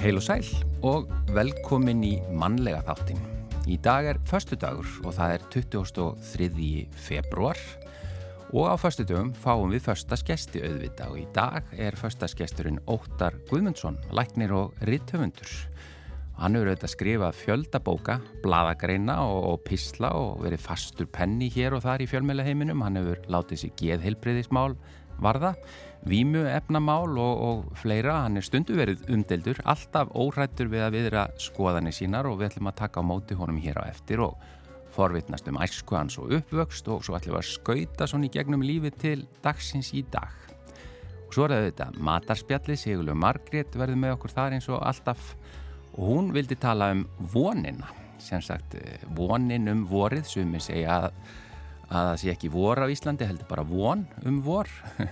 Heil og sæl og velkomin í mannlega þáttin. Í dag er förstu dagur og það er 23. februar og á förstu dögum fáum við förstaskesti auðvita og í dag er förstaskesturinn Óttar Guðmundsson, læknir og rittöfundur. Hann hefur auðvitað skrifað fjöldabóka, bladagreina og, og pisla og verið fastur penni hér og þar í fjölmjöla heiminum. Hann hefur látið sér geðheilbriðismál varða vímu efnamál og, og fleira, hann er stundu verið umdeldur, alltaf órættur við að viðra skoðanir sínar og við ætlum að taka á móti honum hér á eftir og forvitnast um æsku hans og uppvöxt og svo ætlum við að skauta svona í gegnum lífi til dagsins í dag. Og svo er það þetta matarspjalli, Sigurlu Margrét verður með okkur þar eins og alltaf og hún vildi tala um vonina, sem sagt eh, vonin um vorið, sem ég segja að, að það sé ekki vor á Íslandi, heldur bara von um vor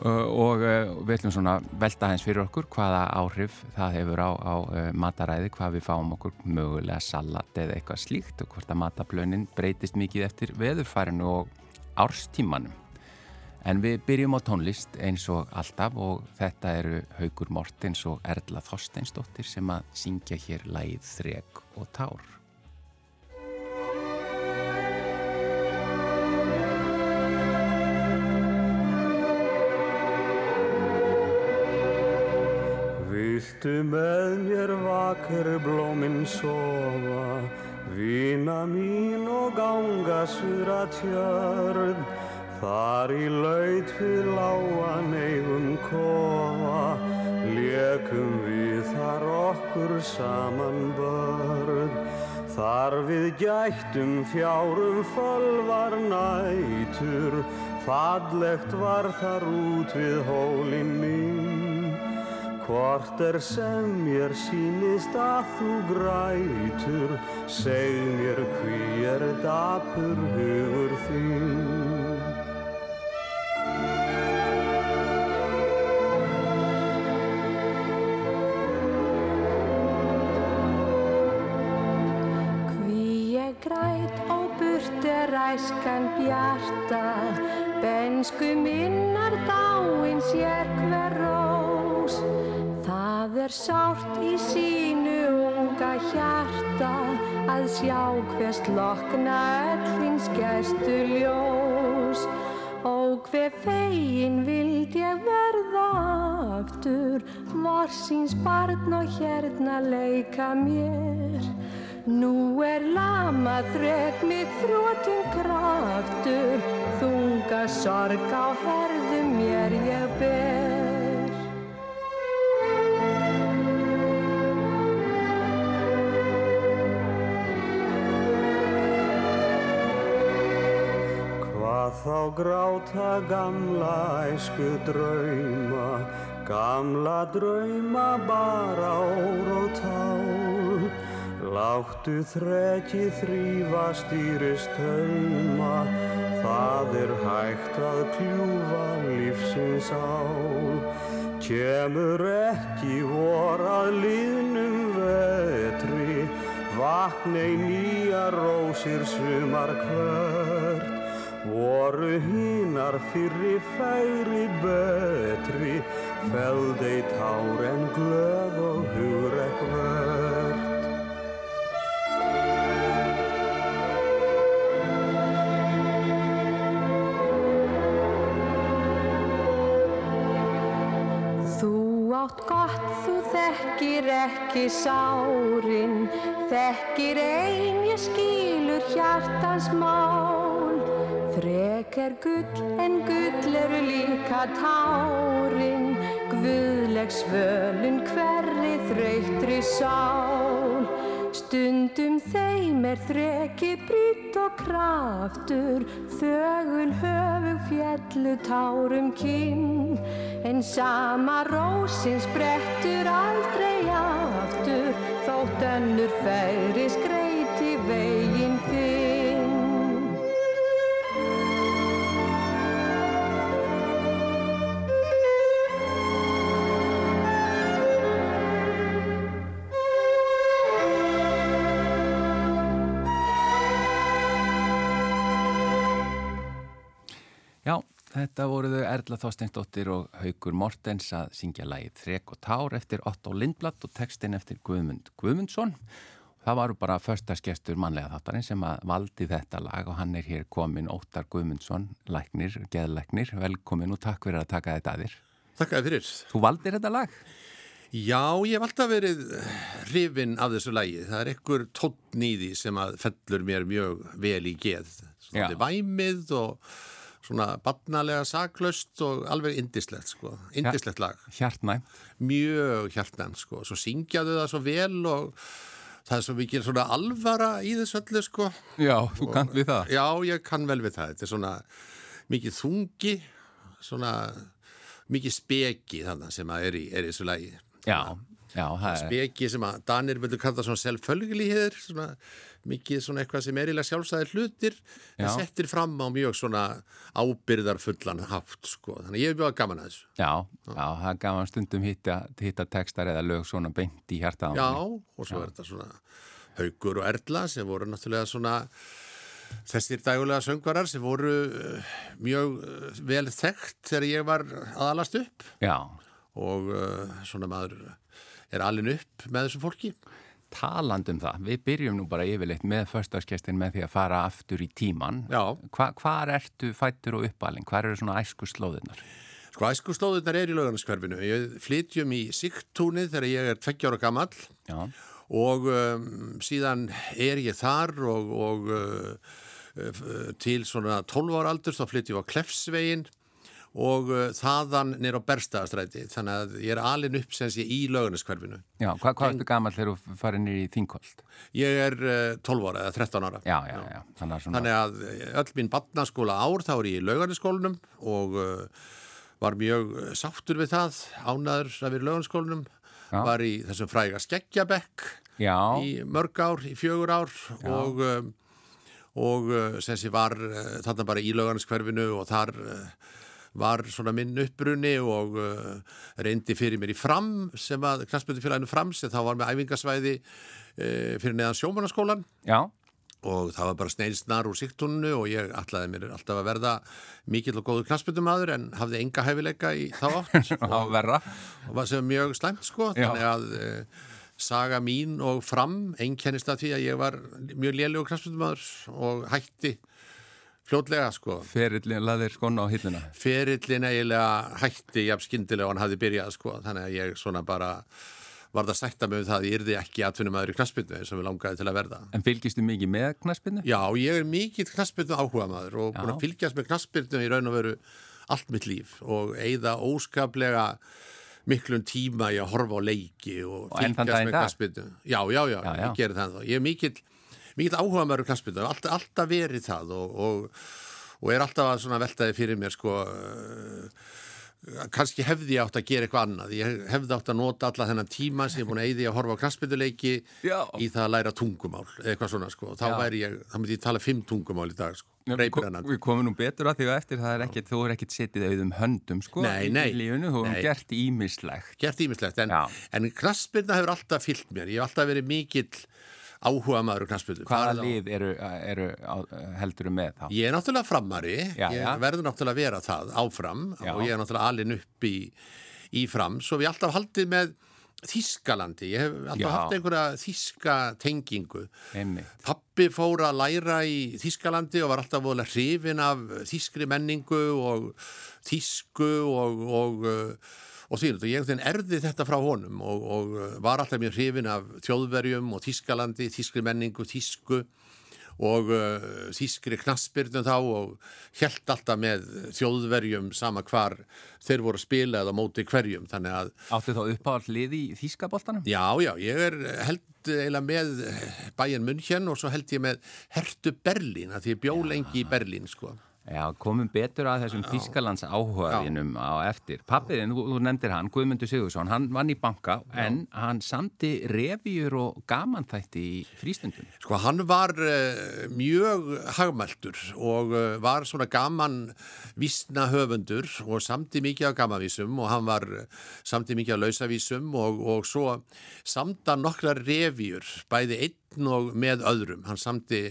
Uh, og uh, við ætlum svona velta hens fyrir okkur hvaða áhrif það hefur á, á uh, mataræði, hvað við fáum okkur mögulega salat eða eitthvað slíkt og hvort að mataplönin breytist mikið eftir veðurfærinu og árstímanum. En við byrjum á tónlist eins og alltaf og þetta eru Haugur Mortens og Erla Þorsteinsdóttir sem að syngja hér lægið Þreg og Tár. Viltu með mér vakir blóminn sofa, vina mín og ganga sura tjörn. Þar í laut við láan eigum kofa, lekum við þar okkur saman börn. Þar við gættum fjárum fölvar nætur, fallegt var þar út við hólinn mín. Hvort er sem mér sínist að þú grætur, seg mér hví er dapur hugur þín. Ég græt og burt er æskan bjarta, bensku minnar dáin sér hver rós. Það er sárt í sínu unga hjarta að sjá hvers lokna öllins gestu ljós. Og hver fegin vild ég verða aftur, vorsins barn og hérna leika mér. Nú er lamað þrek mitt þrótum kraftur, þunga sorg á herðum mér ég ber. Hvað þá gráta gamla æsku drauma, gamla drauma bara ór og tál. Láttu þrekki þrýfa stýrist tauma, það er hægt að kljúfa lífsins ál. Kemur ekki vor að liðnum vetri, vaknei nýja rósir sumar hvert. Voru hínar fyrri færi betri, feldei tár en glöð og hugrekk vert. Þú átt gott, þú þekkir ekki sárin, þekkir ein ég skilur hjartans mál. Þrek er gull en gull eru líka tárin, guðleg svölun hverri þreytri sál. Stundum þeim er þreki brýtt og kraftur, þögul höfug fjallu tárum kinn. En sama rósin sprettur aldrei aftur, þótt önnur færi skreiti veginn þinn. Þetta voruðu Erla Þorsteinsdóttir og Haugur Mortens að syngja lagið Þrek og Tár eftir Otto Lindblad og textin eftir Guðmund Guðmundsson. Það varu bara förstaskestur mannlega þáttarinn sem að valdi þetta lag og hann er hér komin Óttar Guðmundsson, læknir, geðlæknir. Velkomin og takk fyrir að taka þetta að þér. Takk að fyrir. Þú valdir þetta lag? Já, ég hef alltaf verið hrifin af þessu lagi. Það er ekkur tóttn í því sem að fellur mér mjög vel í geð. Svona væmið og svona barnalega saklaust og alveg indislegt sko, indislegt lag. Hjartnæm. Mjög hjartnæm sko, svo syngjaðu það svo vel og það er svo mikið svona alvara í þessu öllu sko. Já, þú og, kann við það. Já, ég kann vel við það. Þetta er svona mikið þungi, svona mikið speki þannig sem að er í, er í þessu lagi. Já, já. Speki sem að Danir vilja kalla svona selvfölgliðir, svona mikið svona eitthvað sem er ílega sjálfsæðir hlutir Já. en settir fram á mjög svona ábyrðarfullan haft sko, þannig ég hef bjóðað gaman að þessu Já, Já. Já það gaman stundum hitta, hitta textar eða lög svona beint í hjarta Já, og svo er þetta svona Haugur og Erla sem voru náttúrulega svona þessir dægulega söngvarar sem voru uh, mjög uh, vel þekkt þegar ég var aðalast upp Já og uh, svona maður er alin upp með þessu fólki talandum það, við byrjum nú bara yfirleitt með förstaskestin með því að fara aftur í tíman. Hva, hvar ertu fættur og uppalinn? Hvar eru svona æsku slóðunar? Sko æsku slóðunar er í laugarnaskverfinu. Ég flytjum í Sigtúni þegar ég er 20 ára gammal og um, síðan er ég þar og, og uh, til svona 12 ára aldur þá flytjum ég á Klefsveginn og uh, þaðan nýr á Berstaðastræti þannig að ég er alin upp sem sé í lögunaskverfinu Já, hva, hvað ertu gammal þegar þú farir nýr í þingkold? Ég er uh, 12 ára eða 13 ára. Já, já, já, þannig svona... þannig að uh, öll mín barnaskóla ár þá er ég í lögunaskólanum og uh, var mjög uh, sáttur við það ánaður að vera í lögunaskólanum var í þessum fræga skeggjabekk í mörg ár, í fjögur ár og um, og uh, sem sé var þarna bara í lögunaskverfinu og þar var svona minn uppbrunni og uh, reyndi fyrir mér í fram sem að knastbyrjufélaginu fram sem þá var með æfingasvæði uh, fyrir neðan sjómanarskólan Já. og það var bara sneinsnar úr síktunnu og ég ætlaði mér alltaf að verða mikill og góður knastbyrjumadur en hafði enga hæfileika í þá átt og, og var sem mjög slæmt sko Já. þannig að uh, saga mín og fram einkennist að því að ég var mjög lélugur knastbyrjumadur og hætti fljótlega sko. Ferillin laðir skona á hilluna? Ferillin eiginlega hætti jafn skindilega og hann hafði byrjað sko, þannig að ég svona bara var það sætta með um það að ég yrði ekki atvinnum aður í knaspinu og við langaði til að verða. En fylgistu mikið með knaspinu? Já, ég er mikið knaspinu áhuga maður og búin að fylgjast með knaspinu í raun og veru allt mitt líf og eigða óskaplega miklum tíma í að horfa á leiki og, fylgjast með knaspinu. Já, já, já, já, ég gerir það þá. Ég er mikill mikið áhuga með knaspinu, alltaf, alltaf verið það og, og, og er alltaf að veltaði fyrir mér sko uh, kannski hefði ég átt að gera eitthvað annað. Ég hefði átt að nota alla þennan tíma sem ég er búin að eyði að horfa á knaspinduleiki í það að læra tungumál eitthvað svona sko, þá væri ég, þá myndi ég tala fimm tungumál í dag sko. Við komum nú betur að því að eftir það er ekkert, þú er ekkert setið auðum höndum sko nei, nei, í lífunu, þú hefur gert ímislegt Gert ímislegt, en, en knaspinda hefur alltaf fyllt mér, ég hef alltaf verið mikill áhuga maður og knastbyrðu. Hvaða lið eru, eru heldur þú með þá? Ég er náttúrulega framari, já, ég já. verður náttúrulega að vera það áfram já. og ég er náttúrulega alin upp í, í fram, svo við alltaf haldið með Þískalandi, ég hef alltaf haft einhverja þíska tengingu Einmi. Pappi fór að læra í Þískalandi og var alltaf volið hrifin af þískri menningu og þísku og, og og því og ég erði þetta frá honum og, og uh, var alltaf mjög hrifin af þjóðverjum og Þískalandi, Þískri menningu, Þísku og uh, Þískri knaspirnum þá og held alltaf með þjóðverjum sama hvar þeir voru að spila eða móti hverjum. Áttu þá uppáhald lið í Þískaboltanum? Já, já, ég er held eiginlega með bæjan München og svo held ég með Hertu Berlín að því ég bjó lengi í Berlín sko Já, komum betur að þessum Þískalands áhugaðinum á eftir. Pappiðin, þú, þú nefndir hann, Guðmundur Sigursson, hann vann í banka Já. en hann samti revjur og gamanþætti í frístundum. Sko, hann var uh, mjög hagmæltur og uh, var svona gaman vísna höfundur og samti mikið af gamanvísum og hann var uh, samti mikið af lausavísum og, og svo samta nokkra revjur, bæði einn einn og með öðrum. Hann samti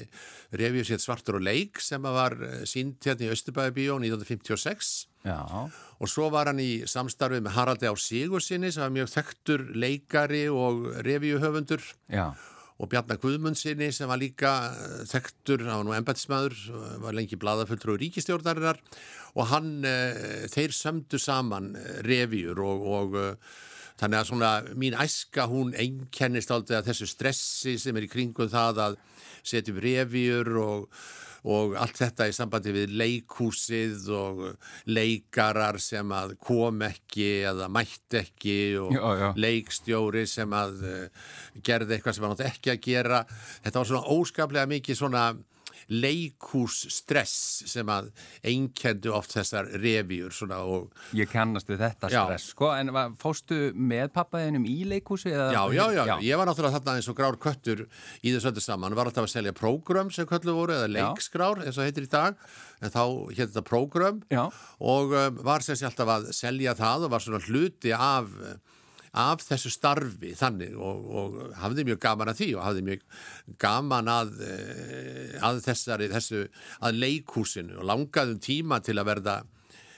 revið sér svartur og leik sem var eh, sínt hérna í Östubæðibíó 1956 Já. og svo var hann í samstarfið með Haraldi á Sigursinni sem var mjög þekktur leikari og revíuhöfundur og Bjarnar Guðmundsinni sem var líka eh, þekktur, hann var nú embætismæður, var lengi bladaföldru og ríkistjórnarinnar og hann, eh, þeir sömdu saman revíur og, og þannig að svona mín æska hún einkennist aldrei að þessu stressi sem er í kringum það að setjum revíur og, og allt þetta í sambandi við leikhúsið og leikarar sem að kom ekki eða mætt ekki og já, já. leikstjóri sem að uh, gerði eitthvað sem hann átt ekki að gera. Þetta var svona óskaplega mikið svona leikússtress sem að einkendu oft þessar revíur Ég kannast við þetta já. stress sko, en var, fóstu með pappaðinum í leikúsi? Já, já, já, já, ég var náttúrulega þarna eins og grár köttur í þessu öllu saman, var alltaf að selja prógram sem köllu voru, eða leikskrár eins og heitir í dag, en þá hétt þetta prógram og um, var sem sé alltaf að selja það og var svona hluti af af þessu starfi þannig og, og hafði mjög gaman að því og hafði mjög gaman að, eh, að þessari, þessu, að leikúsinu og langaðum tíma til að verða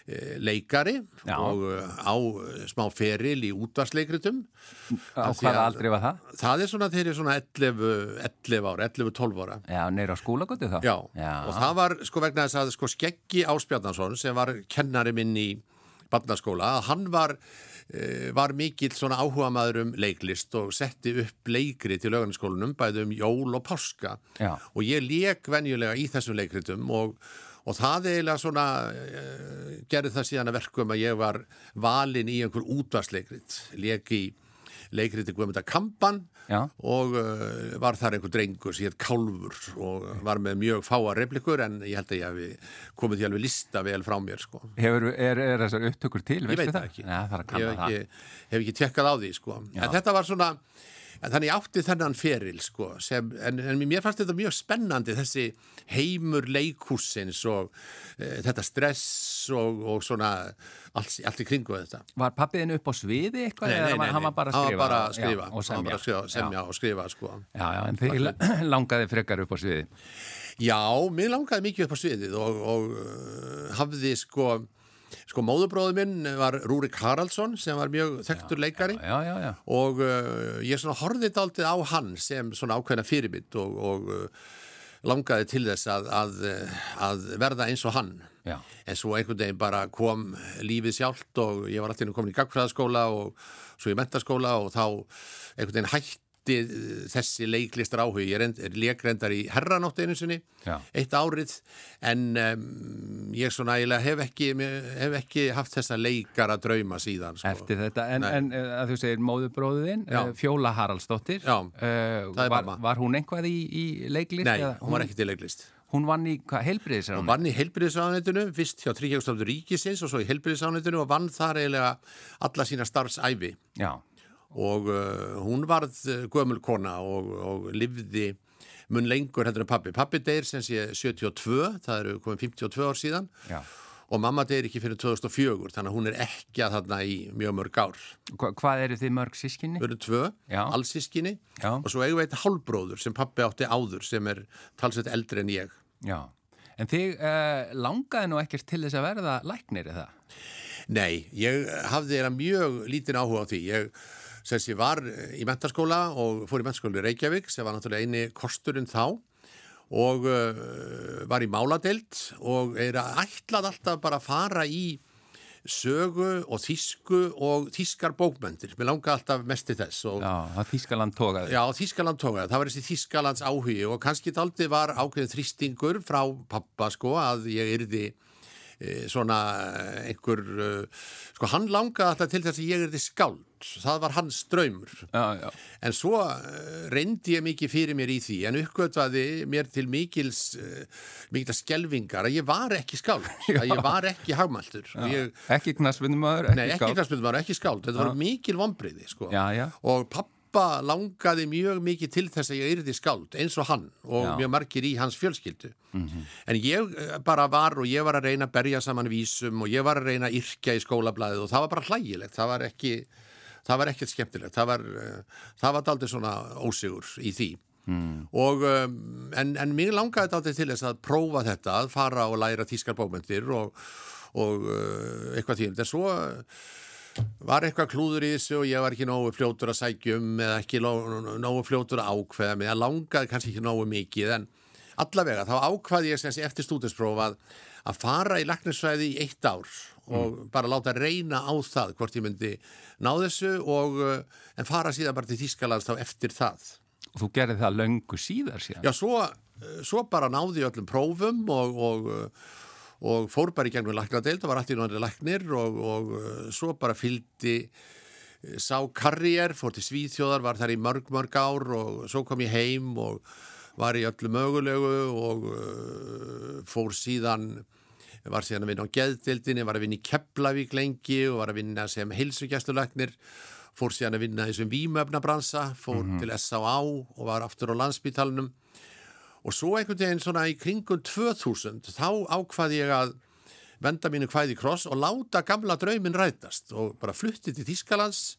eh, leikari Já. og eh, á smá feril í útvarsleikritum Á hvaða aldrei var það? Það er svona þegar ég er svona 11, 11 ára, 11-12 ára Já, neyra á skólagötu þá? Já. Já, og það var sko vegna þess að sko Skeggi Áspjarnarsson sem var kennari minn í barnaskóla, hann var Eh, var mikill svona áhuga maður um leiklist og setti upp leikri til lögarnaskólunum bæði um jól og páska Já. og ég leik venjulega í þessum leikritum og, og það eiginlega svona uh, gerði það síðan að verkum að ég var valin í einhver útvarsleikrit leik í leikriti Guðmynda Kampan Já. og uh, var þar einhver drengur sem hétt Kálfur og var með mjög fáa replikur en ég held að ég hef komið því alveg lista vel frá mér sko. Hefur, er, er þessar upptökur til? Ég veit það ekki, Nei, ég hef ekki, hef ekki tekkað á því sko. en þetta var svona þannig átti þennan feril sko, sem, en, en mér fannst þetta mjög spennandi þessi heimur leikúsins og e, þetta stress og, og svona allt, allt í kringu þetta. Var pappiðin upp á sviði eitthvað? Nei, nei, nei, hann var bara að skrifa, bara skrifa já, og semja, bara skrifa, semja og skrifa sko. Já, já, en þið langaði frekar upp á sviði? Já, mér langaði mikið upp á sviðið og, og uh, hafði sko Sko móðubróðu minn var Rúrik Haraldsson sem var mjög þekktur leikari. já, já, já, og uh, ég svona horfið aldrei á hann sem svona ákveðna fyrirbytt og, og uh, langaði til þess að, að, að verða eins og hann. En svo einhvern veginn bara kom lífið sjálft og ég var alltaf komin í gagfræðaskóla og svo í mentaskóla og þá einhvern veginn hætti Eh, þessi leiklistar áhug ég er leikrendar í herranótt einu sinni Já. eitt árið en um, ég svona hef ekki hef ekki haft þessa leikara drauma síðan sko. Eftir þetta, en, en eh, að þú segir móðubróðin uh, Fjóla Haraldsdóttir uh, var, var hún einhvað í, í leiklist? Nei, hún, hún var ekki til leiklist Hún vann í heilbriðisánetinu? Hún vann í heilbriðisánetinu, fyrst hjá Tríkjagstofnur Ríkisins og svo í heilbriðisánetinu og vann þar eiginlega alla sína starfsæfi. Já og uh, hún varð uh, gömul kona og, og livði mun lengur heldur en pappi. Pappi deyr sem sé 72, það eru komið 52 ár síðan Já. og mamma deyr ekki fyrir 2004 þannig að hún er ekki að þarna í mjög mörg ár. Hva, hvað eru þið mörg sískinni? Við erum tvö, allsískinni og svo eigum við eitt hálbróður sem pappi átti áður sem er talsveit eldri en ég. Já, en þið uh, langaði nú ekkert til þess að verða læknir eða? Nei, ég hafði mjög lítinn áhuga á því. Ég sem ég var í mentaskóla og fór í mentaskóla í Reykjavík sem var náttúrulega eini kosturinn þá og uh, var í máladelt og er ætlað alltaf bara að fara í sögu og þísku og þískar bókmöndir. Mér langar alltaf mest til þess. Og, já, Þískaland tókaði. Já, Þískaland tókaði. Það var þessi Þískalands áhugi og kannski daldi var ákveðin þrýstingur frá pappa sko að ég yrði e, svona einhver, e, sko hann langaði alltaf til þess að ég yrði skáld. Það var hans draumur. Já, já. en svo reyndi ég mikið fyrir mér í því. En uppgötvaði mér til mikils mikilvægt skelvingar að ég var ekki skáld. Að ég var ekki hagmaltur ég, ekki knasbundumar ekki, ekki knasbundumar, ekki skáld. Þetta var mikil vonbriði sko. og pappa langaði mjög mikið til þess að ég yrði skáld eins og hann og Já. mjög margir í hans fjölskyldu mm -hmm. en ég eh, bara var og ég var að reyna að berja saman vísum og ég var að reyna að yrkja í skólablaðið og það var bara hlægilegt það var ekki það var ekkert skemmtilegt það var, eh, það var aldrei svona ósigur í því mm. og um, en, en mér langaði þetta til þess að prófa þetta að fara og læra tískar bókmyndir og, og uh, eitthvað tíum þess að var eitthvað klúður í þessu og ég var ekki nógu fljótur að sækjum eða ekki nógu fljótur að ákveða mig, það langaði kannski ekki nógu mikið en allavega þá ákvaði ég sem eftir stúdinsprófað að fara í laknisvæði í eitt ár og mm. bara láta reyna á það hvort ég myndi ná þessu og uh, en fara síðan bara til Þískalands þá eftir það. Og þú gerði það löngu síðar síðan? Já, svo, uh, svo bara náði ég öllum prófum og, og, uh, og fór bara í gegnum laknadeild og var alltaf í náttúrulega laknir og, og svo bara fylgdi sá karriér, fór til Svíþjóðar, var þar í mörg mörg ár og svo kom ég heim og var í öllu mögulegu og fór síðan var síðan að vinna á geðdildinni, var að vinna í Keflavík lengi og var að vinna sem heilsugjastulagnir, fór síðan að vinna þessum výmöfnabransa, fór mm -hmm. til S.A.A. og var aftur á landsbítalunum og svo einhvern veginn svona í kringum 2000 þá ákvaði ég að venda mínu hvæði kross og láta gamla draumin rætast og bara flutti til Þískalands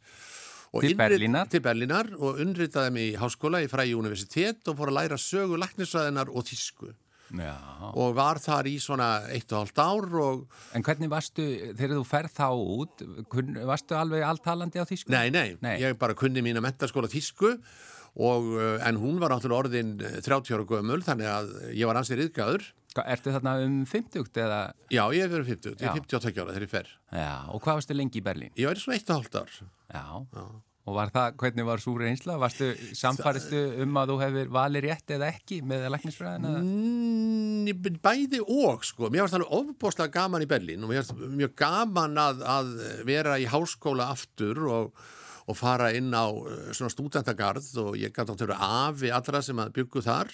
til Berlínar. til Berlínar og unritaði mig í háskóla í Fræi universitet og fór að læra sögu laknisvæðinar og tísku Já. og var þar í svona eitt og halvt ár og... En hvernig varstu, þegar þú ferð þá út varstu alveg alltalandi á þísku? Nei, nei, nei, ég bara kunni mín að mentaskóla þísku og, eh, en hún var náttúrulega orðin 30 ára gömul þannig að ég var ansið riðgæður Ertu þarna um 50 eða? Já, ég hef verið 50, ég er 52 ára þegar ég fer Já, og hvað varstu lengi í Berlín? Ég var svona eitt og halvt ár Já, Já. Og var það, hvernig var svo reynsla? Varstu, samfaristu um að þú hefur valið rétt eða ekki með læknisfræðina? Mm, bæði og, sko. Mér varst alveg ofboslega gaman í Berlín og mér varst mjög gaman að, að vera í háskóla aftur og, og fara inn á uh, svona stúdendagarð og ég gæti átt að vera afi allra sem að byggu þar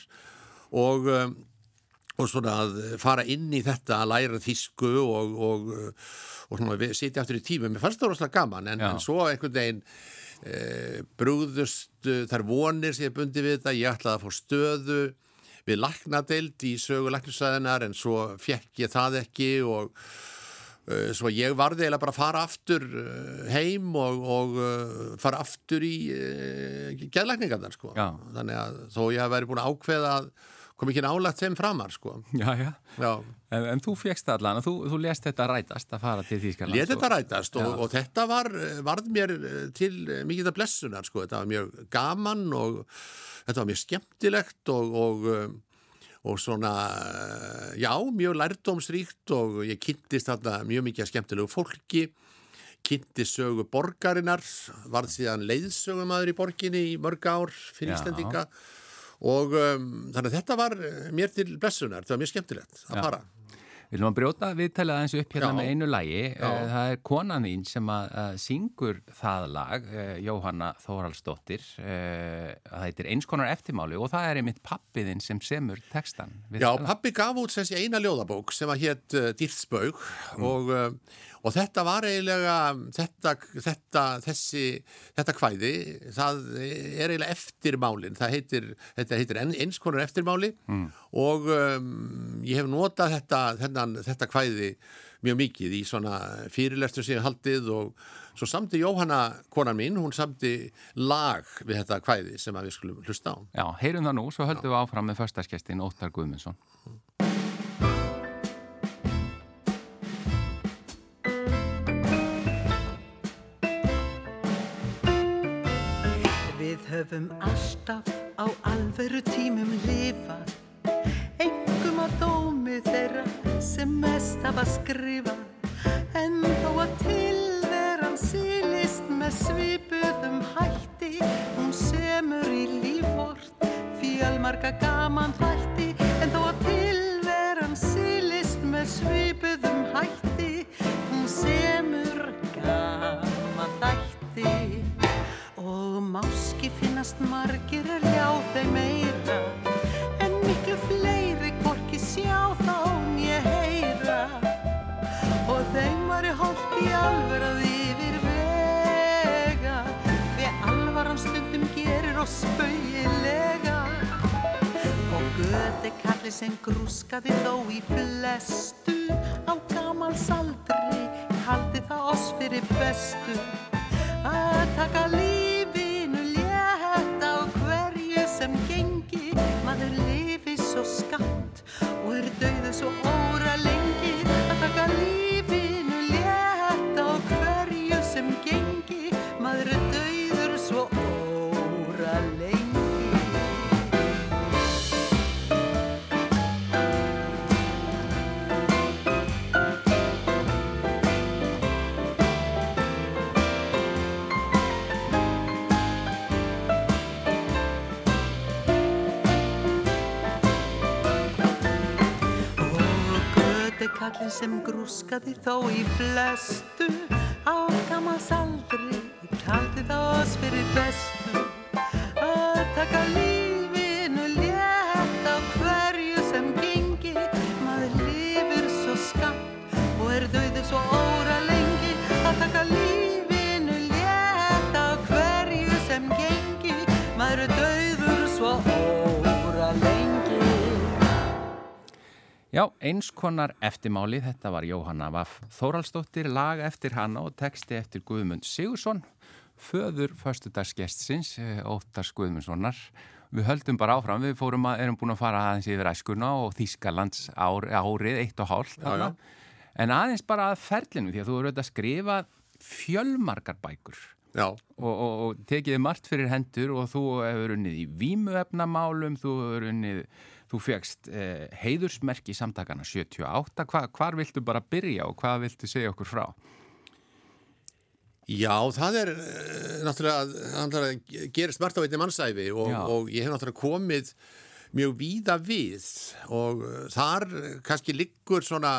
og, um, og svona að fara inn í þetta að læra þísku og, og svona sitja aftur í tíma. Mér fannst það rosalega gaman en, en svo einhvern veginn e, brúðust þar vonir sem ég bundi við þetta, ég ætlaði að fá stöðu við laknadeild í sögu laknisæðinar en svo fekk ég það ekki og svo ég varði eiginlega bara að fara aftur e, heim og, og fara aftur í geðlakningarnar sko. þannig að þó ég hef verið búin að ákveða að kom ekki nálagt þeim framar sko. Já, já. já. En, en þú fegst allan, þú, þú lest þetta rætast að fara til Þýskaland. Lest þetta rætast og, og þetta var, varð mér til mikið af blessunar sko. Þetta var mjög gaman og þetta var mjög skemmtilegt og, og, svona, já, mjög lærdómsríkt og ég kynntist þarna mjög mikið skemmtilegu fólki kynntist sögu borgarinnar, varð síðan leiðsögumæður í borginni í mörg ár fyrir Íslandinga og um, þannig að þetta var eh, mér til blessunar, þetta var mjög skemmtilegt að fara viljum að brjóta viðtælið aðeins upp hérna Já. með einu lagi. Já. Eh, það er konan þín sem að, að syngur það lag, eh, Jóhanna Þóraldsdóttir. Það heitir Einskonar eftirmáli og það er einmitt pappiðinn sem semur textan. Já, pappi gaf út þessi eina ljóðabók sem að hétt Dýrtsbaug mm. og og þetta var eiginlega þetta, þetta, þessi, þetta kvæði það er eiginlega eftirmálin það heitir, þetta heitir eins konar eftirmáli mm. og um, ég hef notað þetta, þennan, þetta kvæði mjög mikið í svona fyrirlestur sem ég haldið og svo samti Jóhanna, konan mín, hún samti lag við þetta kvæði sem við skulum hlusta á. Já, heyrum það nú, svo höldum Já. við áfram með förstaskestin Óttar Guðmundsson. Höfum alltaf á alveru tímum lifað. Engum á dómi þeirra sem mest hafa skrifað. En þó að tilveran sílist með svipuðum hætti Hún semur í lífvort fjálmarga gaman þætti kallin sem grúskaði þó í flestu. Á gamals aldri taldi það oss fyrir bestu Já, eins konar eftirmáli, þetta var Jóhanna Vaff Þóraldsdóttir, lag eftir hana og texti eftir Guðmund Sigursson, föður förstudagsgestsins, eh, Óttars Guðmundssonar. Við höldum bara áfram, við fórum að, erum búin að fara aðeins yfir æskuna og Þískalands ár, árið, eitt og hálft. Já, já. En aðeins bara að ferlinu, því að þú eru auðvitað að skrifa fjölmarkar bækur. Og, og, og tekiði margt fyrir hendur og þú hefur unnið í vímuefnamálum, þú hefur unnið Þú fegst eh, heiðursmerki samtakana 78. Hva, hvar viltu bara byrja og hvað viltu segja okkur frá? Já, það er uh, náttúrulega, smart á einni mannsæfi og, og ég hef náttúrulega komið mjög víða við og uh, þar kannski liggur svona,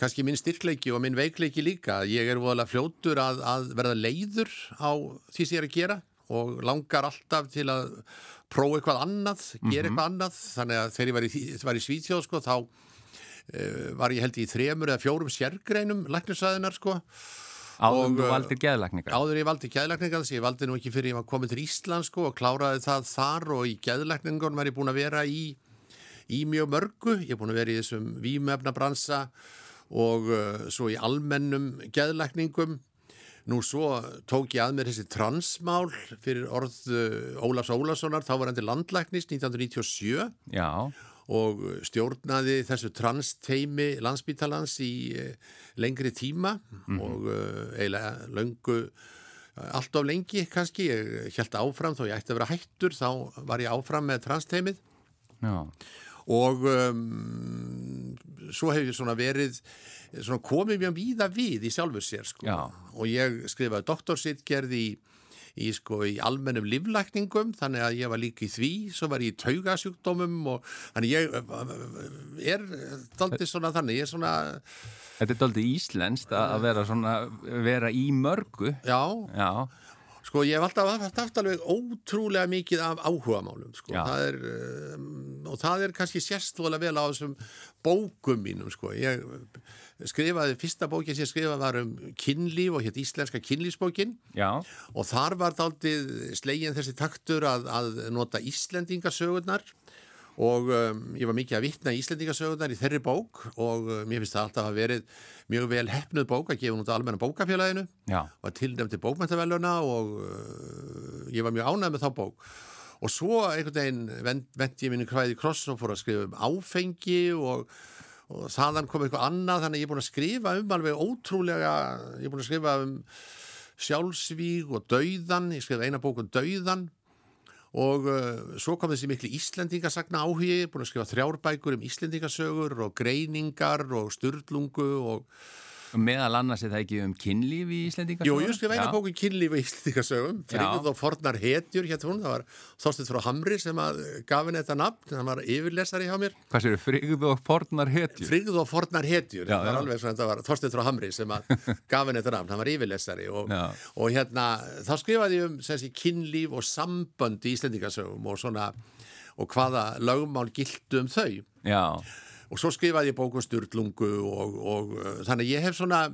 kannski minn styrkleiki og minn veikleiki líka. Ég er voðalega fljótur að, að verða leiður á því sem ég er að gera og langar alltaf til að prófa eitthvað annað, gera -hmm. eitthvað annað þannig að þegar ég var í, var í Svíþjóð sko, þá uh, var ég held í þremur eða fjórum sérgreinum læknisæðinar sko Áður þú valdir geðlækningar? Áður ég valdi geðlækningar þess að ég valdi nú ekki fyrir ég var komið til Ísland sko og kláraði það þar og í geðlækningun var ég búin að vera í, í mjög mörgu, ég er búin að vera í þessum výmöfnabransa og uh, svo í almennum geðlækningum Nú svo tók ég að mér þessi transmál fyrir orð uh, Ólafs Ólafssonar, þá var hann til landlæknis 1997 Já. og stjórnaði þessu transteimi landsbítalans í uh, lengri tíma mm -hmm. og uh, eiginlega löngu, allt of lengi kannski, ég held áfram þó ég ætti að vera hættur, þá var ég áfram með transteimið Já. Og um, svo hefur ég svona verið svona komið mjög víða við í sjálfur sér sko. og ég skrifaði doktorsittgerði í, í, sko, í almennum livlækningum þannig að ég var líka í því. Svo var ég í taugasjúkdómum og þannig ég er doldið svona þannig, ég er svona Þetta er doldið íslenskt að vera svona vera í mörgu. Já, Já. Sko ég hef alltaf haft, haft alveg ótrúlega mikið af áhuga málum sko. það er, um, og það er kannski sérstoflega vel á þessum bókum mínum sko. Ég skrifaði, fyrsta bókin sem ég skrifaði var um kynlíf og hétt Íslenska kynlífsbókin Já. og þar var þáttið slegin þessi taktur að, að nota Íslendingasögurnar og um, ég var mikið að vittna Íslendingasögurnar í þeirri bók og um, ég finnst það alltaf að verið mjög vel hefnuð bók að gefa nút almenna bókafélaginu. Var tilnæmti bókmæntaveluna og uh, ég var mjög ánægð með þá bók. Og svo einhvern veginn vend, vendi ég minni hvaðið kross og fór að skrifa um áfengi og og þaðan kom eitthvað annað þannig ég er búin að skrifa um alveg ótrúlega ég er búin að skrifa um sjálfsvíg og dauðan ég skrifa eina bók um dauðan og uh, svo kom þessi miklu Íslendingasagna áhugi, búin að skrifa þrjárbækur um Íslendingasögur og greiningar og sturdlungu og Meðal annars er það ekki um kynlíf í Íslendingasögum? Jú, ég skrif eina bók um kynlíf í Íslendingasögum. Frigð og fornar hetjur, hérna hún það var Þorstið frá Hamri sem gaf henni þetta nafn það var yfirlesari hjá mér. Hvað séu, Frigð og fornar hetjur? Frigð og fornar hetjur, já, það var alveg svona var Þorstið frá Hamri sem gaf henni þetta nafn það var yfirlesari og, og hérna þá skrifaði ég um sensi, kynlíf og sambönd í Íslendingasögum og svona og hvaða lögmál gildu um þau. Já og svo skrifaði ég bókum Sturlungu og, og uh, þannig ég hef svona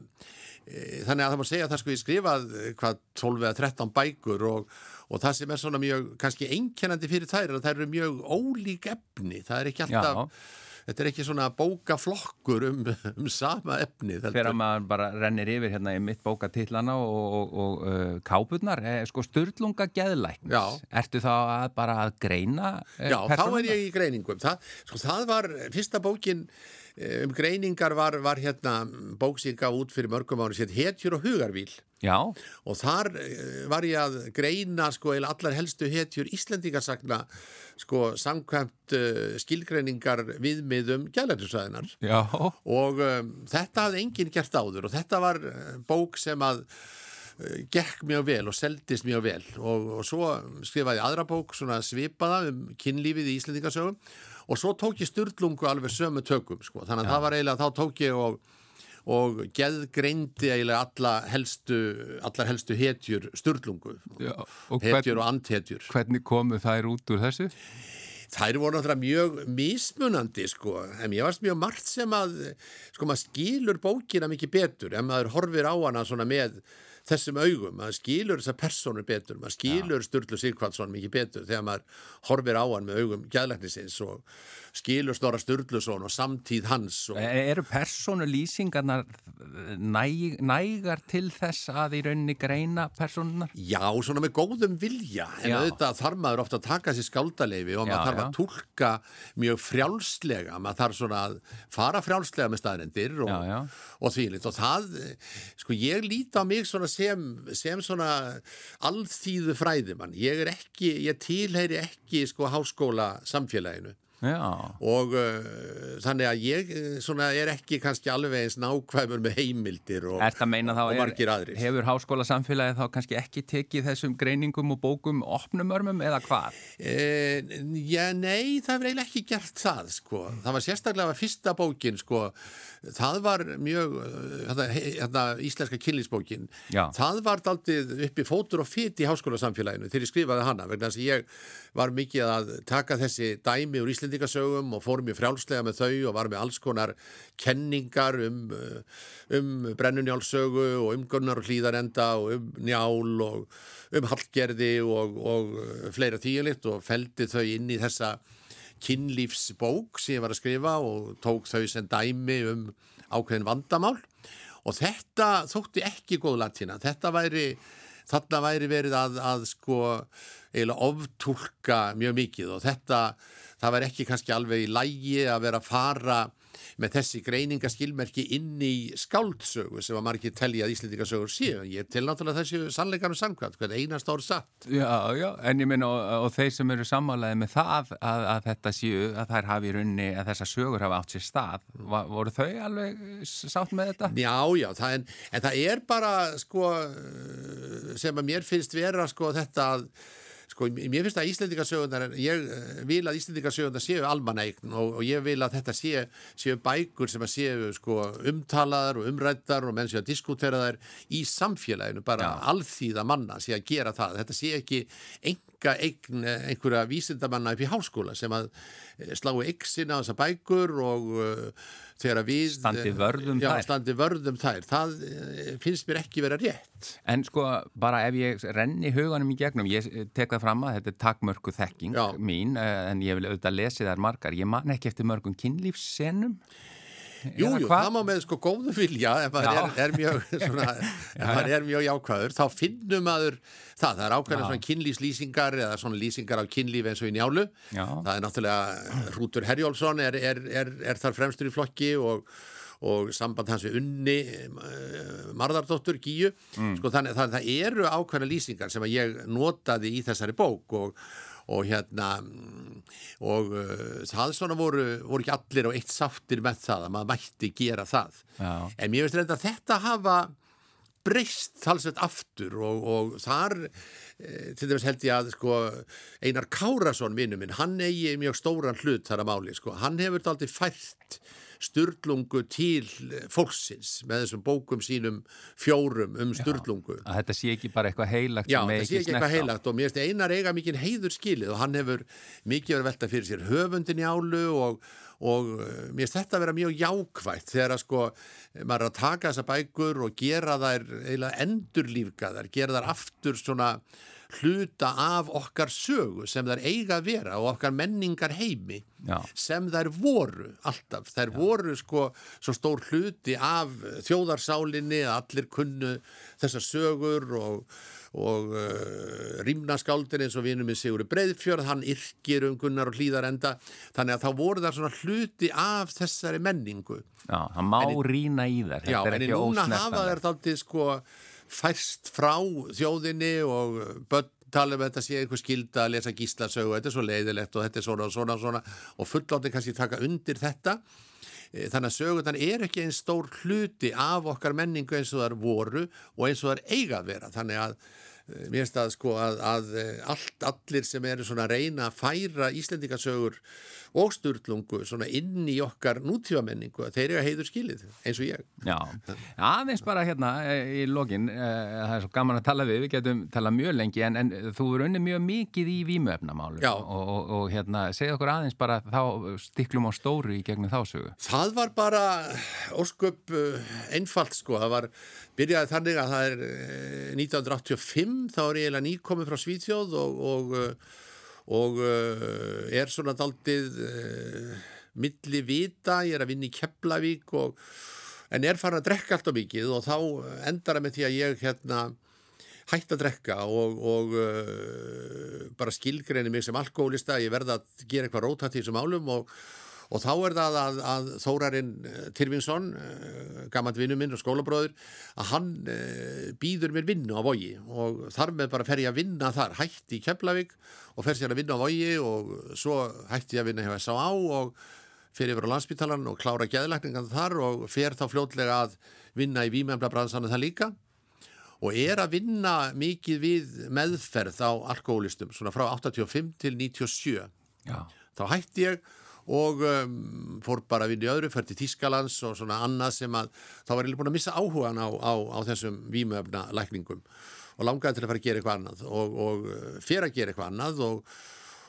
e, þannig að það má segja að það sko ég skrifað e, hvað 12 eða 13 bækur og, og það sem er svona mjög kannski einkennandi fyrir þær er að þær eru mjög ólík efni, það er ekki alltaf Já. Þetta er ekki svona bókaflokkur um, um sama efni þegar maður bara rennir yfir hérna í mitt bókatillana og, og, og uh, kápunar, eh, sko störtlunga geðlæknis, ertu þá að bara að greina eh, Já, persónuna? þá er ég í greiningum. Það, sko, það var fyrsta bókin um greiningar var, var hérna bóksíka út fyrir mörgum ári sér Hetjur og hugarvíl. Já. og þar eh, var ég að greina sko eða allar helstu hetjur Íslandingarsagna sko samkvæmt uh, skilgreiningar viðmiðum gælætursvæðinar og um, þetta hafði enginn gert áður og þetta var bók sem að gekk mjög vel og seldist mjög vel. Og, og svo skrifaði aðra bók svona svipaða um kynlífið í Íslandingarsögum og svo tók ég styrlungu alveg sömu tökum sko þannig að Já. það var eiginlega þá tók ég og og geðgreindi eiginlega alla helstu, allar helstu hetjur og hetjur hvern, og anthetjur. Hvernig komu þær út úr þessu? Þær voru náttúrulega mjög mismunandi sko, en ég varst mjög margt sem að, sko maður skilur bókina mikið betur en maður horfir á hana svona með þessum augum, maður skilur þessar personur betur, maður skilur Sturlu Sigvardsson mikið betur þegar maður horfir á hann með augum gæðlæknisins og skilur Stóra Sturluson og samtíð hans og... E, eru personu lýsingarnar næg, nægar til þess að í rauninni greina personunar? Já, svona með góðum vilja en auðvitað þarf maður ofta að taka sér skáldaleifi og maður þarf. Að tólka mjög frjálslega, maður þarf svona að fara frjálslega með staðrendir og, og því litt og það, sko ég líti á mig svona sem, sem svona allþýðu fræðimann, ég er ekki, ég tilheyri ekki sko háskóla samfélaginu Já. og uh, þannig að ég uh, svona, er ekki kannski alveg eins nákvæmur með heimildir og, og margir aðrir Hefur háskóla samfélagi þá kannski ekki tekið þessum greiningum og bókum opnumörmum eða hvað? Eh, já, nei, það er eiginlega ekki gert það sko. það var sérstaklega fyrsta bókin sko. það var mjög þetta, uh, þetta íslenska kynlísbókin það var aldrei uppi fótur og fyrt í háskóla samfélaginu þegar ég skrifaði hana vegna þess að ég var mikið að taka þessi dæmi úr Íslendingasögum og fór mjög frjálslega með þau og var með alls konar kenningar um, um brennunjálsögu og um gunnar og hlýðarenda og um njál og um hallgerði og, og fleira tíulitt og feldi þau inn í þessa kynlífsbók sem ég var að skrifa og tók þau sem dæmi um ákveðin vandamál. Og þetta þótti ekki góð latína, þetta væri þarna væri verið að, að sko eiginlega oftúlka mjög mikið og þetta, það var ekki kannski alveg í lægi að vera að fara með þessi greiningaskilmerki inn í skáldsögu sem að margir telja að Íslandingasögur séu. Ég til náttúrulega þessi sannleikanum samkvæmt, hvern einast ár satt. Já, já, en ég minna og, og þeir sem eru sammálaðið með það að, að þetta séu, að þær hafi runni að þessar sögur hafa átt sér stað var, voru þau alveg sátt með þetta? Já, já, það en, en það er bara sko sem að mér finnst vera sko þetta að Sko, mér finnst að Íslandingasögundar, ég eh, vil að Íslandingasögundar séu almanægn og, og ég vil að þetta séu, séu bækur sem að séu sko, umtalaðar og umrættar og menn séu að diskutera þær í samfélaginu, bara Já. alþýða manna séu að gera það. Þetta séu ekki enga eign einhverja vísindamanna upp í háskóla sem að eh, sláu yksin á þessa bækur og uh, þegar við standi eh, vörðum já, standi vörðum þær, það eh, finnst mér ekki vera rétt. En sko, bara ef ég renni huganum í gegnum, ég tek það fram að þetta er takmörku þekking já. mín eh, en ég vil auðvitað lesi þær margar, ég man ekki eftir mörgum kynlífssenum Jújú, jú, það má með sko góðu vilja ef maður er, er mjög svona, ef maður er mjög jákvæður, þá finnum maður það, það er ákveðin svona kynlífslýsingar eða svona lýsingar af kynlíf eins og í njálu. Já. það er náttúrulega Rútur Herjólfsson er, er, er þar fremstur í flokki og og samband hans við unni uh, Marðardóttur, Gíu mm. sko, þannig að það eru ákveðna lýsingar sem að ég notaði í þessari bók og og hérna og uh, það svona voru, voru ekki allir á eitt sáttir með það að maður mætti gera það Já. en mér finnst reynda að þetta hafa breyst talsveit aftur og, og þar e, til dæmis held ég að sko, Einar Kárasson vinnu minn, hann eigi mjög stóran hlut þar að máli, sko. hann hefur aldrei fært styrlungu til fólksins með þessum bókum sínum fjórum um styrlungu. Að þetta sé ekki bara eitthvað heilagt Já, þetta sé ekki eitthvað heilagt og mér finnst einar eiga mikið heiður skilið og hann hefur mikið verið velta fyrir sér höfundin í álu og, og eh, mér finnst þetta að vera mjög jákvægt þegar að sko maður er að taka þessa bækur og gera þær eiginlega endurlífgaðar, gera þær aftur svona hluta af okkar sögu sem þær eiga að vera og okkar menningar heimi Já. sem þær voru alltaf. Þær Já. voru sko svo stór hluti af þjóðarsálinni að allir kunnu þessar sögur og og uh, rýmnaskáldir eins og vinum minn Sigurður Breiðfjörð, hann yrkir um Gunnar og hlýðarenda, þannig að þá voru það svona hluti af þessari menningu. Já, það má en, rýna í þær. Já, en núna hafa þær þáttið sko færst frá þjóðinni og börn tala um þetta sé einhver skilda að lesa gíslasögu, þetta er svo leiðilegt og þetta er svona og svona og svona og fullótti kannski taka undir þetta. E, þannig að sögurnar er ekki einn stór hluti af okkar menningu eins og þar voru og eins og þar eiga að vera. Þannig að Eh, mér finnst að sko að, að eh, allt, allir sem eru svona að reyna að færa Íslandingasögur og Sturlungu svona inn í okkar nútífamenningu að þeir eru að heiður skilið eins og ég. Já, aðeins bara hérna eh, í lokin, það er svo gaman að tala við, við getum tala mjög lengi en, en þú er unni mjög mikið í výmöfnamálu og, og, og hérna segja okkur aðeins bara þá stiklum á stóru í gegnum þásögu. Það var bara ósköp einfalt sko, það var byrjaði þannig að það er 1985 þá er ég eiginlega nýkomið frá Svíþjóð og, og, og uh, er svona daldið uh, milli vita, ég er að vinna í Keflavík og, en er farin að drekka allt á mikið og þá endar það með því að ég hérna hætti að drekka og, og uh, bara skilgreini mig sem alkoholista, ég verða að gera eitthvað rótat í þessum álum og og þá er það að, að Þórarinn eh, Tyrfinsson, eh, gammalt vinnu minn og skólabróður, að hann eh, býður mér vinnu á vogi og þar með bara fer ég að vinna þar, hætti í Keflavík og fer sér að vinna á vogi og svo hætti ég að vinna hjá S.A.A. og fer yfir á landsbytalan og klára geðlækningan þar og fer þá fljótlega að vinna í výmjöfnabransanum það líka og er að vinna mikið við meðferð á alkoholistum, svona frá 85 til 97. Já. Þá hætti ég og um, fór bara vinna í öðru, fær til Þískalands og svona annað sem að þá var ég búin að missa áhugan á, á, á þessum výmöfna lækningum og langaði til að fara að gera eitthvað annað og, og uh, fyrir að gera eitthvað annað og,